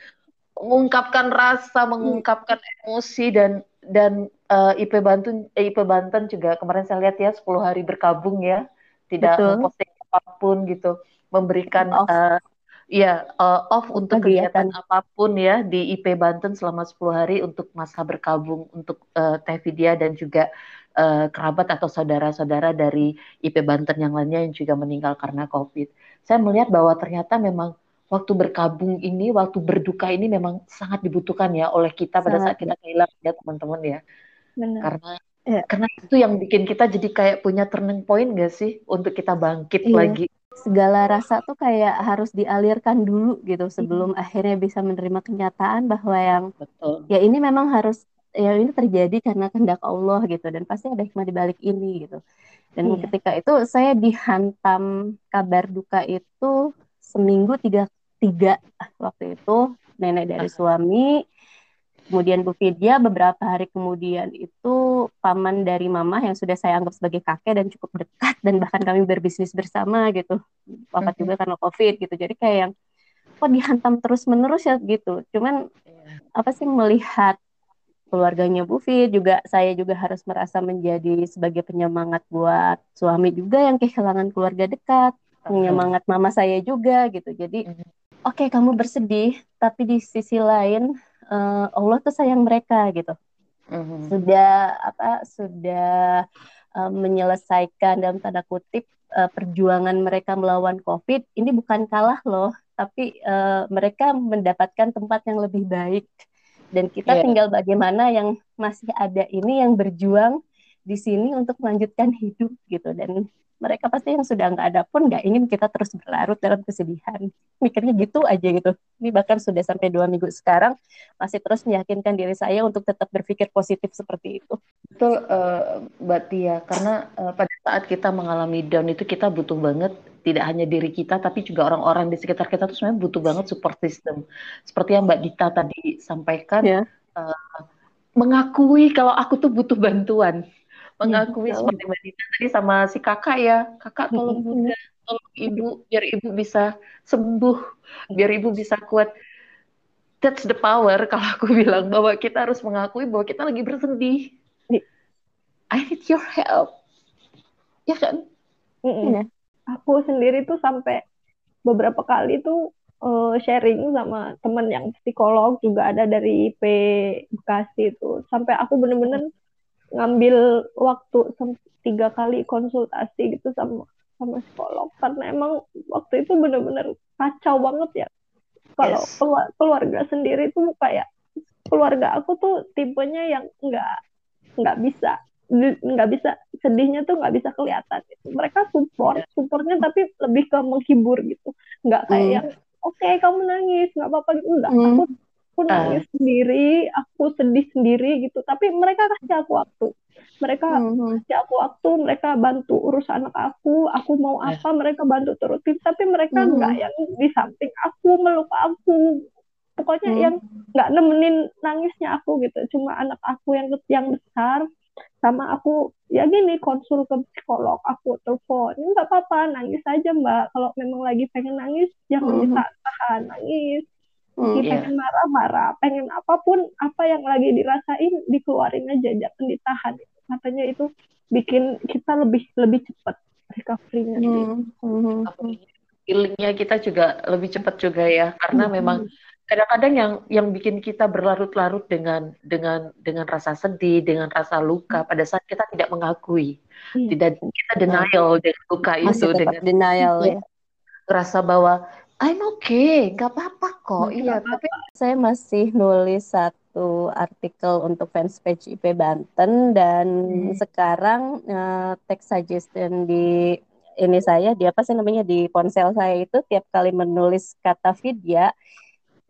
Speaker 5: mengungkapkan rasa, mengungkapkan emosi dan dan uh, eh, IP Banten eh, IP Banten juga kemarin saya lihat ya 10 hari berkabung ya, tidak memposting apa pun gitu memberikan off. Uh, ya uh, off untuk kegiatan. kegiatan apa pun ya di IP Banten selama 10 hari untuk masa berkabung untuk uh, Teh Vidya dan juga uh, kerabat atau saudara-saudara dari IP Banten yang lainnya yang juga meninggal karena COVID. Saya melihat bahwa ternyata memang waktu berkabung ini, waktu berduka ini memang sangat dibutuhkan ya oleh kita pada saat kita kehilangan ya teman-teman ya. Benar. Karena ya. karena itu yang bikin kita jadi kayak punya turning point gak sih untuk kita bangkit iya. lagi
Speaker 6: segala rasa tuh kayak harus dialirkan dulu gitu sebelum hmm. akhirnya bisa menerima kenyataan bahwa yang Betul. ya ini memang harus ya ini terjadi karena kehendak Allah gitu dan pasti ada hikmah di balik ini gitu. Dan iya. ketika itu saya dihantam kabar duka itu seminggu tiga tiga waktu itu nenek dari suami Kemudian Bu Vidya beberapa hari kemudian itu paman dari mama yang sudah saya anggap sebagai kakek dan cukup dekat dan bahkan kami berbisnis bersama gitu. Wafat juga karena Covid gitu. Jadi kayak yang kok dihantam terus-menerus ya gitu. Cuman iya. apa sih melihat keluarganya Bu Fit juga saya juga harus merasa menjadi sebagai penyemangat buat suami juga yang kehilangan keluarga dekat, penyemangat mama saya juga gitu. Jadi oke okay, kamu bersedih, tapi di sisi lain uh, Allah tuh sayang mereka gitu. Mm-hmm. Sudah apa? Sudah uh, menyelesaikan dalam tanda kutip uh, perjuangan mereka melawan COVID. Ini bukan kalah loh, tapi uh, mereka mendapatkan tempat yang lebih baik. Dan kita yeah. tinggal bagaimana yang masih ada ini yang berjuang di sini untuk melanjutkan hidup gitu dan mereka pasti yang sudah nggak ada pun nggak ingin kita terus berlarut dalam kesedihan. Mikirnya gitu aja gitu. Ini bahkan sudah sampai dua minggu sekarang masih terus meyakinkan diri saya untuk tetap berpikir positif seperti itu.
Speaker 5: Betul uh, Mbak Tia. Karena uh, pada saat kita mengalami down itu kita butuh banget tidak hanya diri kita tapi juga orang-orang di sekitar kita tuh sebenarnya butuh banget support system. Seperti yang Mbak Dita tadi sampaikan yeah. Ya. uh, mengakui kalau aku tuh butuh bantuan mengakui hmm, seperti Mbak Dita tadi sama si kakak ya. Kakak tolong bunda tolong ibu biar ibu bisa sembuh. Biar ibu bisa kuat. That's the power kalau aku bilang bahwa kita harus mengakui bahwa kita lagi bersedih. I need your help. Ya kan?
Speaker 2: Mm aku sendiri tuh sampai beberapa kali tuh uh, sharing sama teman yang psikolog juga ada dari IP Bekasi itu sampai aku bener-bener ngambil waktu tiga kali konsultasi gitu sama sama psikolog karena emang waktu itu bener-bener kacau banget ya kalau yes. keluarga sendiri tuh kayak keluarga aku tuh tipenya yang nggak nggak bisa nggak bisa sedihnya tuh nggak bisa kelihatan gitu. mereka support supportnya tapi lebih ke menghibur gitu nggak kayak mm. oke okay, kamu nangis nggak apa-apa gitu enggak mm. aku aku ah. nangis uh. sendiri aku sedih sendiri gitu tapi mereka kasih aku waktu mereka
Speaker 6: Mhm.
Speaker 2: kasih aku waktu mereka bantu urus anak aku aku mau
Speaker 5: Ya.
Speaker 2: apa mereka bantu turutin tapi mereka
Speaker 6: Mhm.
Speaker 2: nggak yang di samping aku meluk aku pokoknya
Speaker 6: Mhm.
Speaker 2: yang nggak nemenin nangisnya aku gitu cuma anak aku yang yang besar sama aku ya gini konsul ke psikolog aku telepon "Ya, nggak apa-apa nangis aja mbak kalau memang lagi pengen nangis jangan
Speaker 6: Mhm.
Speaker 2: ditahan nangis Lagi
Speaker 5: Iya.
Speaker 2: pengen marah-marah pengen apa pun apa yang lagi dirasain dikeluarin aja jangan ditahan katanya itu bikin kita lebih lebih cepat recovery-nya.
Speaker 6: Mhm.
Speaker 5: Apalagi healingnya kita juga lebih cepat juga ya karena
Speaker 2: Mhm.
Speaker 5: memang kadang-kadang yang yang bikin kita berlarut-larut dengan dengan dengan rasa sedih dengan rasa luka pada saat kita tidak mengakui
Speaker 2: Iya.
Speaker 5: tidak kita denial dengan luka itu
Speaker 6: Masih tetap
Speaker 5: dengan
Speaker 6: denial ya.
Speaker 5: rasa bahwa I'm okay nggak apa-apa kok. Iya tapi
Speaker 6: Saya masih nulis satu artikel untuk fanspage IP Banten dan
Speaker 5: Hmm.
Speaker 6: sekarang eh, text suggestion di ini saya di apa sih namanya di ponsel saya itu tiap kali menulis kata vidya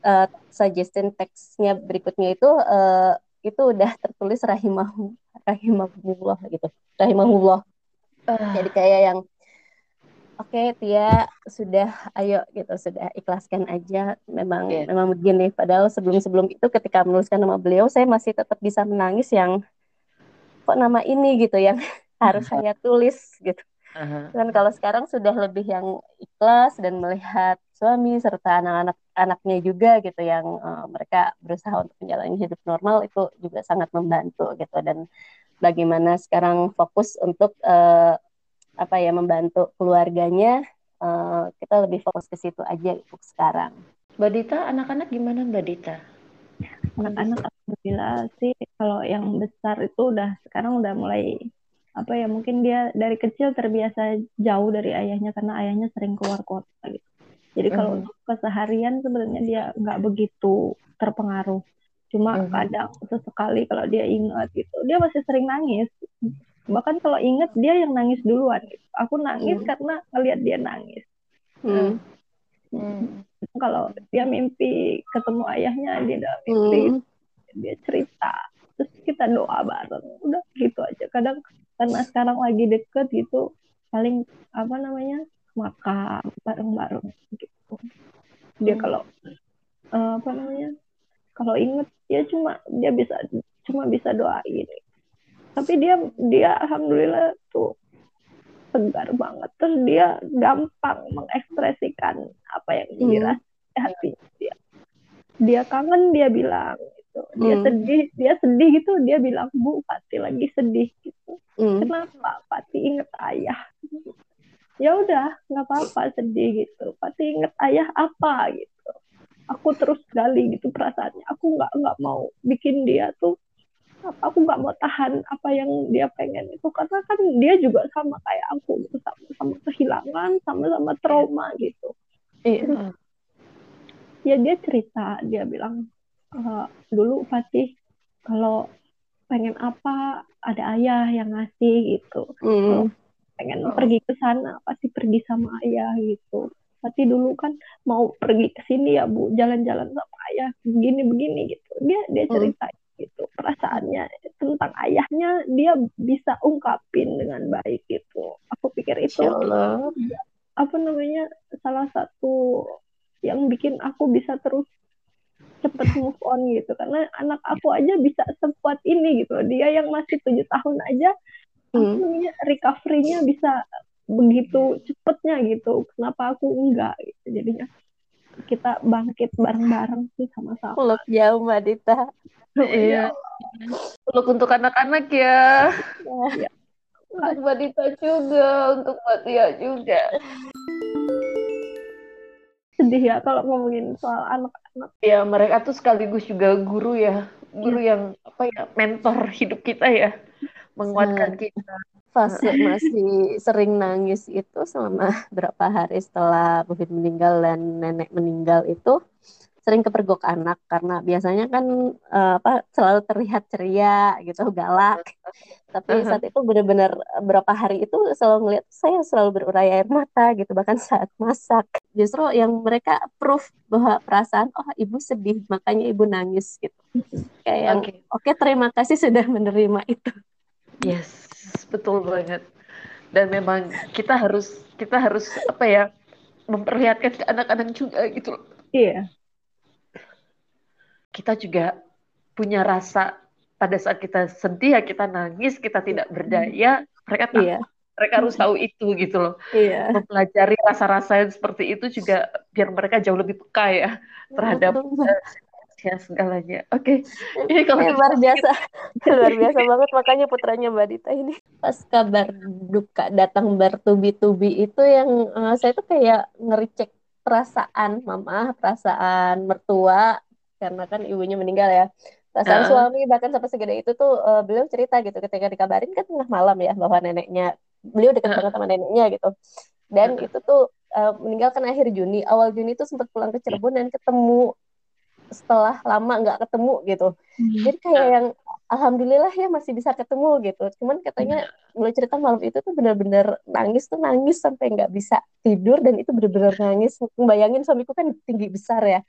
Speaker 6: eh, suggestion teksnya berikutnya itu eh, itu udah tertulis rahimahu rahimahullah gitu. Rahimahullah.
Speaker 5: Ah,
Speaker 6: jadi kayak yang oke Tia sudah ayo gitu sudah ikhlaskan aja. Memang
Speaker 5: Iya.
Speaker 6: memang begini padahal sebelum sebelum itu ketika menuliskan nama beliau saya masih tetap bisa menangis yang kok nama ini? gitu yang harus saya tulis gitu. Kan kalau sekarang sudah lebih yang ikhlas dan melihat suami serta anak-anak anaknya juga gitu yang eh, mereka berusaha untuk menjalani hidup normal itu juga sangat membantu gitu. Dan bagaimana sekarang fokus untuk eh, apa ya membantu keluarganya eh, kita lebih fokus ke situ aja untuk sekarang.
Speaker 5: Mbak Dita anak-anak gimana Mbak Dita
Speaker 2: anak-anak alhamdulillah sih kalau yang besar itu udah sekarang udah mulai apa ya mungkin dia dari kecil terbiasa jauh dari ayahnya karena ayahnya sering keluar kota gitu. Jadi kalau
Speaker 5: Mhm.
Speaker 2: untuk keseharian sebenarnya dia nggak begitu terpengaruh. Cuma
Speaker 5: Mhm.
Speaker 2: kadang sesekali kalau dia ingat gitu, dia masih sering nangis. Bahkan kalau ingat dia yang nangis duluan gitu. Aku nangis
Speaker 6: Mhm.
Speaker 2: karena ngelihat dia nangis.
Speaker 6: Hmm.
Speaker 5: Hmm.
Speaker 2: Kalau dia mimpi ketemu ayahnya, dia dalam mimpi
Speaker 6: Hmm.
Speaker 2: dia cerita terus kita doa bareng udah gitu aja kadang karena sekarang lagi deket gitu paling apa namanya makan bareng-bareng gitu dia
Speaker 5: Hmm.
Speaker 2: kalau eh, apa namanya kalau inget dia cuma dia bisa cuma bisa doain tapi dia dia alhamdulillah tuh tegar banget. Terus dia gampang mengekspresikan apa yang
Speaker 6: Hmm.
Speaker 2: dirasa di hatinya dia dia kangen dia bilang gitu. Dia
Speaker 6: Hmm.
Speaker 2: sedih dia sedih gitu. Dia bilang bu Pati lagi sedih gitu.
Speaker 6: Hmm.
Speaker 2: kenapa? Pati inget ayah. Ya udah nggak apa-apa sedih gitu. Pati inget ayah apa gitu. Aku terus gali gitu perasaannya. Aku nggak nggak mau bikin dia tuh aku nggak mau tahan apa yang dia pengen itu karena kan dia juga sama kayak aku gitu sama-sama kehilangan sama-sama trauma gitu
Speaker 6: Iya.
Speaker 2: ya dia cerita dia bilang "Eh, dulu Fatih kalau pengen apa ada ayah yang ngasih gitu
Speaker 6: Hmm.
Speaker 2: pengen pergi ke sana pasti pergi sama ayah gitu Fatih dulu kan mau pergi ke sini ya bu jalan-jalan sama ayah begini begini gitu dia dia
Speaker 6: Hmm.
Speaker 2: cerita gitu. Perasaannya tentang ayahnya dia bisa ungkapin dengan baik gitu. Aku pikir itu
Speaker 6: Allah.
Speaker 2: apa namanya salah satu yang bikin aku bisa terus cepet move on gitu. Karena anak aku aja bisa sekuat ini gitu. Dia yang masih tujuh tahun aja
Speaker 6: Hmm.
Speaker 2: recovery-nya bisa begitu cepetnya gitu. Kenapa aku enggak gitu jadinya kita bangkit bareng-bareng sih sama-sama
Speaker 6: Peluk jauh Mbak Dita.
Speaker 5: Iya. Peluk untuk anak-anak ya.
Speaker 2: Iya.
Speaker 5: Untuk Mbak Dita juga, untuk Mbak Tia juga.
Speaker 2: sedih ya kalau ngomongin soal anak-anak
Speaker 5: Ya, mereka tuh sekaligus juga guru ya. Guru yang apa ya, mentor hidup kita ya. Menguatkan kita.
Speaker 6: Fase masih sering nangis itu selama berapa hari setelah Bufit meninggal dan nenek meninggal itu sering kepergok anak karena biasanya kan eh, apa selalu terlihat ceria gitu galak. Tapi saat itu benar-benar berapa hari itu selalu ngeliat saya selalu berurai air mata gitu bahkan saat masak. Justru yang mereka proof bahwa perasaan oh ibu sedih makanya ibu nangis gitu. Kayak yang
Speaker 5: Oke.
Speaker 6: oke terima kasih sudah menerima itu.
Speaker 5: Yes, betul banget. Dan memang kita harus kita harus apa ya memperlihatkan ke anak-anak juga gitu loh.
Speaker 2: Iya.
Speaker 5: Kita juga punya rasa pada saat kita sedih ya kita nangis, kita tidak berdaya, mereka tahu,
Speaker 6: Iya.
Speaker 5: mereka harus tahu itu gitu loh.
Speaker 6: Iya.
Speaker 5: Mempelajari rasa-rasa yang seperti itu juga biar mereka jauh lebih peka ya terhadap
Speaker 6: Betul.
Speaker 5: Eh, ya segalanya. Oke, ini kalau
Speaker 6: Ini luar biasa, luar biasa banget makanya putranya Mbak Dita ini. Pas kabar duka datang bertubi-tubi itu yang eh, saya tuh kayak ngericek perasaan mama, perasaan mertua karena kan ibunya meninggal ya. Perasaan
Speaker 5: Heeh.
Speaker 6: suami bahkan sampai segede itu tuh eh, beliau cerita gitu ketika dikabarin kan tengah malam ya bahwa neneknya beliau dekat banget sama neneknya gitu. Dan
Speaker 5: Heeh.
Speaker 6: itu tuh eh, meninggal kan akhir Juni, awal Juni tuh sempat pulang ke Cirebon dan ketemu setelah lama nggak ketemu gitu. Jadi kayak yang alhamdulillah ya masih bisa ketemu gitu. Cuman katanya beliau cerita malam itu tuh benar-benar nangis tuh nangis sampai nggak bisa tidur dan itu benar-benar nangis. Bayangin suamiku kan tinggi besar ya.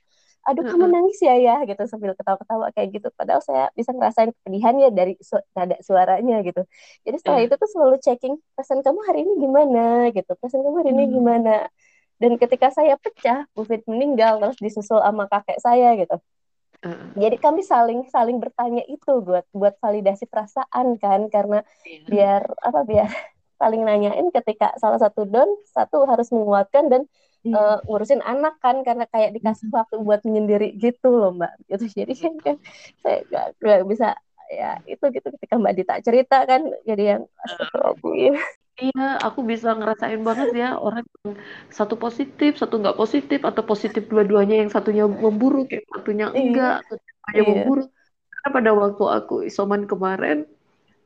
Speaker 6: Aduh kamu nangis ya ya gitu sambil ketawa-ketawa kayak gitu. Padahal saya bisa ngerasain kepedihannya dari su nada suaranya gitu. Jadi setelah
Speaker 5: Iya.
Speaker 6: itu tuh selalu checking perasaan kamu hari ini gimana gitu. Perasaan kamu hari ini
Speaker 2: Hmm.
Speaker 6: gimana. Dan ketika saya pecah, Bu Fit meninggal terus disusul sama kakek saya gitu.
Speaker 5: Heeh.
Speaker 6: Jadi kami saling saling bertanya itu buat buat validasi perasaan kan karena
Speaker 5: Iya.
Speaker 6: biar apa biar saling nanyain ketika salah satu don satu harus menguatkan dan
Speaker 2: Iya.
Speaker 6: eh, ngurusin anak kan karena kayak dikasih waktu buat menyendiri gitu loh mbak gitu jadi kan, kan saya nggak bisa ya itu gitu ketika mbak Dita cerita kan jadi yang astagfirullahaladzim
Speaker 5: Iya, aku bisa ngerasain banget ya orang yang satu positif, satu nggak positif, atau positif dua-duanya yang satunya memburuk, yang satunya
Speaker 6: Iya.
Speaker 5: enggak, atau dua-duanya
Speaker 6: Iya.
Speaker 5: memburuk. Karena pada waktu aku isoman kemarin,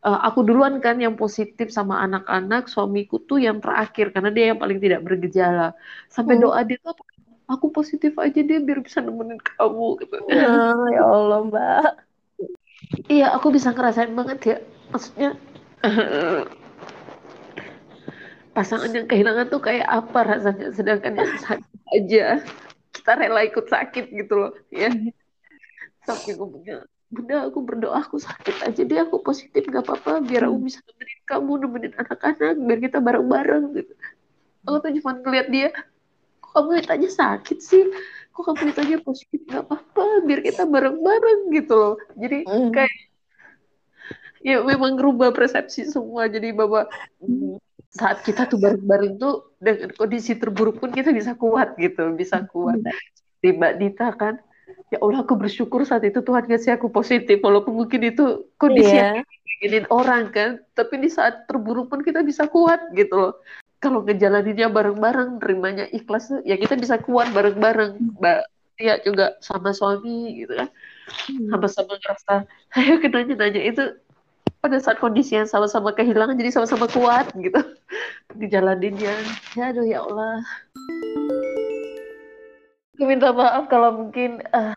Speaker 5: eh, aku duluan kan yang positif sama anak-anak, suamiku tuh yang terakhir karena dia yang paling tidak bergejala. Sampai
Speaker 6: Hmm.
Speaker 5: doa dia tuh, aku positif aja deh biar bisa nemenin kamu gitu.
Speaker 6: Nah, ya Allah mbak
Speaker 5: Iya, aku bisa ngerasain banget ya. Maksudnya pasangan yang kehilangan tuh kayak apa rasanya, sedangkan yang sakit aja kita rela ikut sakit gitu loh, ya. Sampai ngomongnya, Bunda aku berdoa aku sakit aja deh, aku positif nggak apa-apa, biar aku bisa nemenin kamu, nemenin anak-anak, biar kita bareng-bareng gitu. Aku tuh cuma ngeliat dia, kok kamu ditanya sakit sih? Kok kamu ditanya positif nggak apa-apa, biar kita bareng-bareng gitu loh. Jadi
Speaker 6: Hmm.
Speaker 5: kayak ya memang ngerubah persepsi semua jadi bahwa mm, saat kita tuh bareng-bareng tuh dengan kondisi terburuk pun kita bisa kuat gitu bisa kuat. Di Mbak Dita kan ya Allah aku bersyukur saat itu Tuhan ngasih aku positif walaupun mungkin itu kondisi yang
Speaker 6: Iya.
Speaker 5: inginin orang kan tapi di saat terburuk pun kita bisa kuat gitu loh. Kalau ngejalaninnya bareng-bareng nerimanya ikhlas ya kita bisa kuat bareng-bareng. Mbak Tia juga sama suami gitu kan sama-sama ngerasa ayo kita nanya itu pada saat kondisi yang sama-sama kehilangan jadi sama-sama kuat gitu. Dijalaninnya. Ya aduh ya Allah. Aku minta maaf kalau mungkin eh,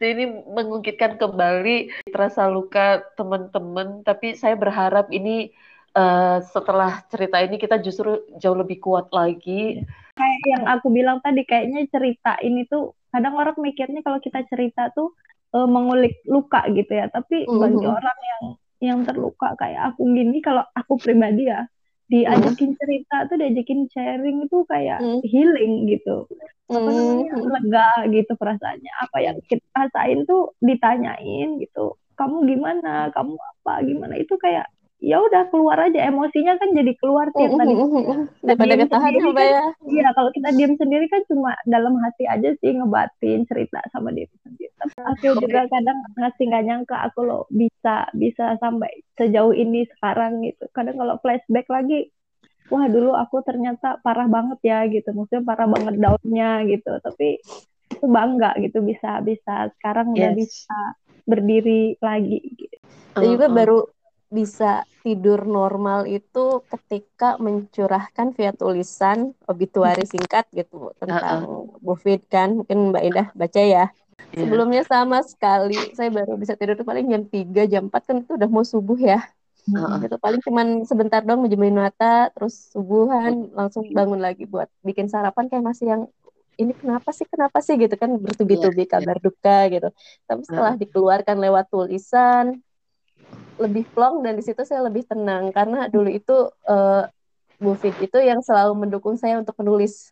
Speaker 5: ini mengungkitkan kembali terasa luka teman-teman tapi saya berharap ini eh, setelah cerita ini kita justru jauh lebih kuat lagi.
Speaker 2: Kayak yang aku bilang tadi kayaknya cerita ini tuh kadang orang mikirnya kalau kita cerita tuh eh, mengulik luka gitu ya. Tapi bagi
Speaker 6: Mhm.
Speaker 2: orang yang yang terluka kayak aku gini kalau aku pribadi ya diajakin cerita tuh diajakin sharing itu kayak
Speaker 6: Hmm.
Speaker 2: healing gitu. Apa namanya
Speaker 6: Hmm.
Speaker 2: lega gitu perasaannya. Apa yang kita rasain tuh ditanyain gitu kamu gimana? Kamu apa? Gimana? Itu kayak ya udah keluar aja. Emosinya kan jadi keluar tiap tadi
Speaker 6: daripada
Speaker 2: Diam
Speaker 6: ketahan ya mbak ya.
Speaker 2: Iya, kalau kita diam sendiri kan cuma dalam hati aja sih ngebatin cerita sama diri sendiri. Aku juga kadang ngasih nggak nyangka aku loh bisa bisa sampai sejauh ini sekarang gitu. Kadang kalau flashback lagi, wah dulu aku ternyata parah banget ya gitu. Maksudnya parah banget daunnya gitu. Tapi aku bangga gitu bisa bisa sekarang udah
Speaker 5: Yes.
Speaker 2: bisa berdiri lagi. Gitu.
Speaker 6: Dan juga
Speaker 5: Uh-uh.
Speaker 6: baru bisa tidur normal itu ketika mencurahkan via tulisan obituari singkat gitu tentang Bu Fit kan mungkin Mbak Indah baca ya. Sebelumnya sama sekali. Saya baru bisa tidur tuh paling jam 3 jam 4 kan itu udah mau subuh ya.
Speaker 5: Uh-uh.
Speaker 6: gitu paling cuman sebentar doang menjemurin mata terus subuhan langsung bangun lagi buat bikin sarapan kayak masih yang ini kenapa sih kenapa sih? gitu kan bertubi-tubi
Speaker 5: Iya, iya.
Speaker 6: kabar duka gitu. Tapi setelah dikeluarkan lewat tulisan lebih plong dan di situ saya lebih tenang. Karena dulu itu uh, Bu Fit itu yang selalu mendukung saya untuk menulis.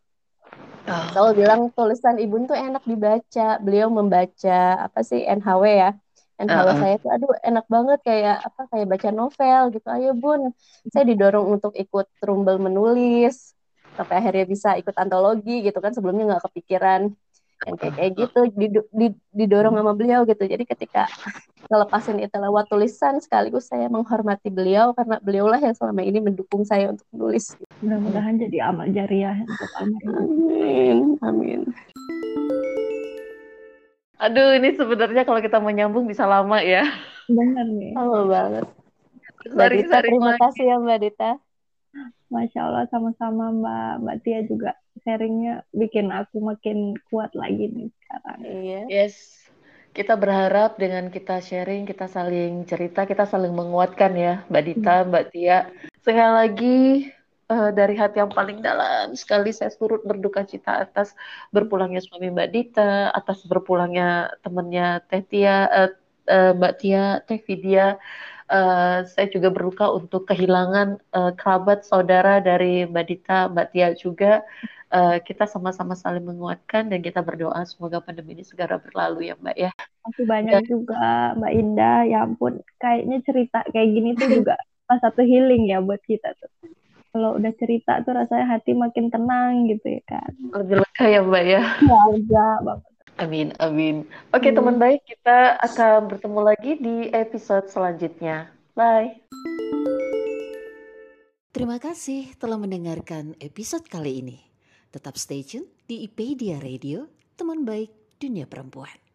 Speaker 6: Oh. Selalu bilang tulisan ibu tuh enak dibaca. Beliau membaca apa sih NHW ya. NHW uh -uh. saya tuh aduh enak banget kayak apa kayak baca novel gitu. Ayo Bun, saya didorong untuk ikut trumbel menulis sampai akhirnya bisa ikut antologi gitu kan sebelumnya nggak kepikiran yang kayak kayak gitu didorong sama beliau gitu. Jadi ketika ngelepasin itu lewat tulisan sekaligus saya menghormati beliau karena beliaulah yang selama ini mendukung saya untuk menulis.
Speaker 2: Mudah-mudahan jadi amal jariah untuk
Speaker 6: amin amin.
Speaker 5: Aduh ini sebenarnya kalau kita mau nyambung bisa lama ya.
Speaker 2: Benar nih.
Speaker 6: Lama banget. Mbak Dita, terima kasih ya Mbak Dita.
Speaker 2: Masya Allah sama-sama Mbak Mbak Tia juga sharingnya bikin aku makin kuat lagi nih sekarang.
Speaker 6: Iya.
Speaker 5: Yes. Kita berharap dengan kita sharing, kita saling cerita, kita saling menguatkan ya, Mbak Dita, hmm. Mbak Tia. Sekali lagi uh, dari hati yang paling dalam sekali saya turut berduka cita atas berpulangnya suami Mbak Dita, atas berpulangnya temannya Teh Tia, uh, uh, Mbak Tia, Teh Vidya uh, saya juga berduka untuk kehilangan uh, kerabat saudara dari Mbak Dita, Mbak Tia juga. Uh, kita sama-sama saling menguatkan dan kita berdoa semoga pandemi ini segera berlalu ya Mbak ya.
Speaker 2: Masih banyak dan, juga Mbak Indah, ya ampun kayaknya cerita kayak gini tuh juga pas satu healing ya buat kita tuh. Kalau udah cerita tuh rasanya hati makin tenang gitu ya kan.
Speaker 5: Lebih lega ya Mbak ya.
Speaker 2: Ya, lega banget.
Speaker 5: Amin, amin. Oke, hmm. teman baik, kita akan bertemu lagi di episode selanjutnya. Bye.
Speaker 7: Terima kasih telah mendengarkan episode kali ini. Tetap stay tune di IPedia Radio, teman baik dunia perempuan.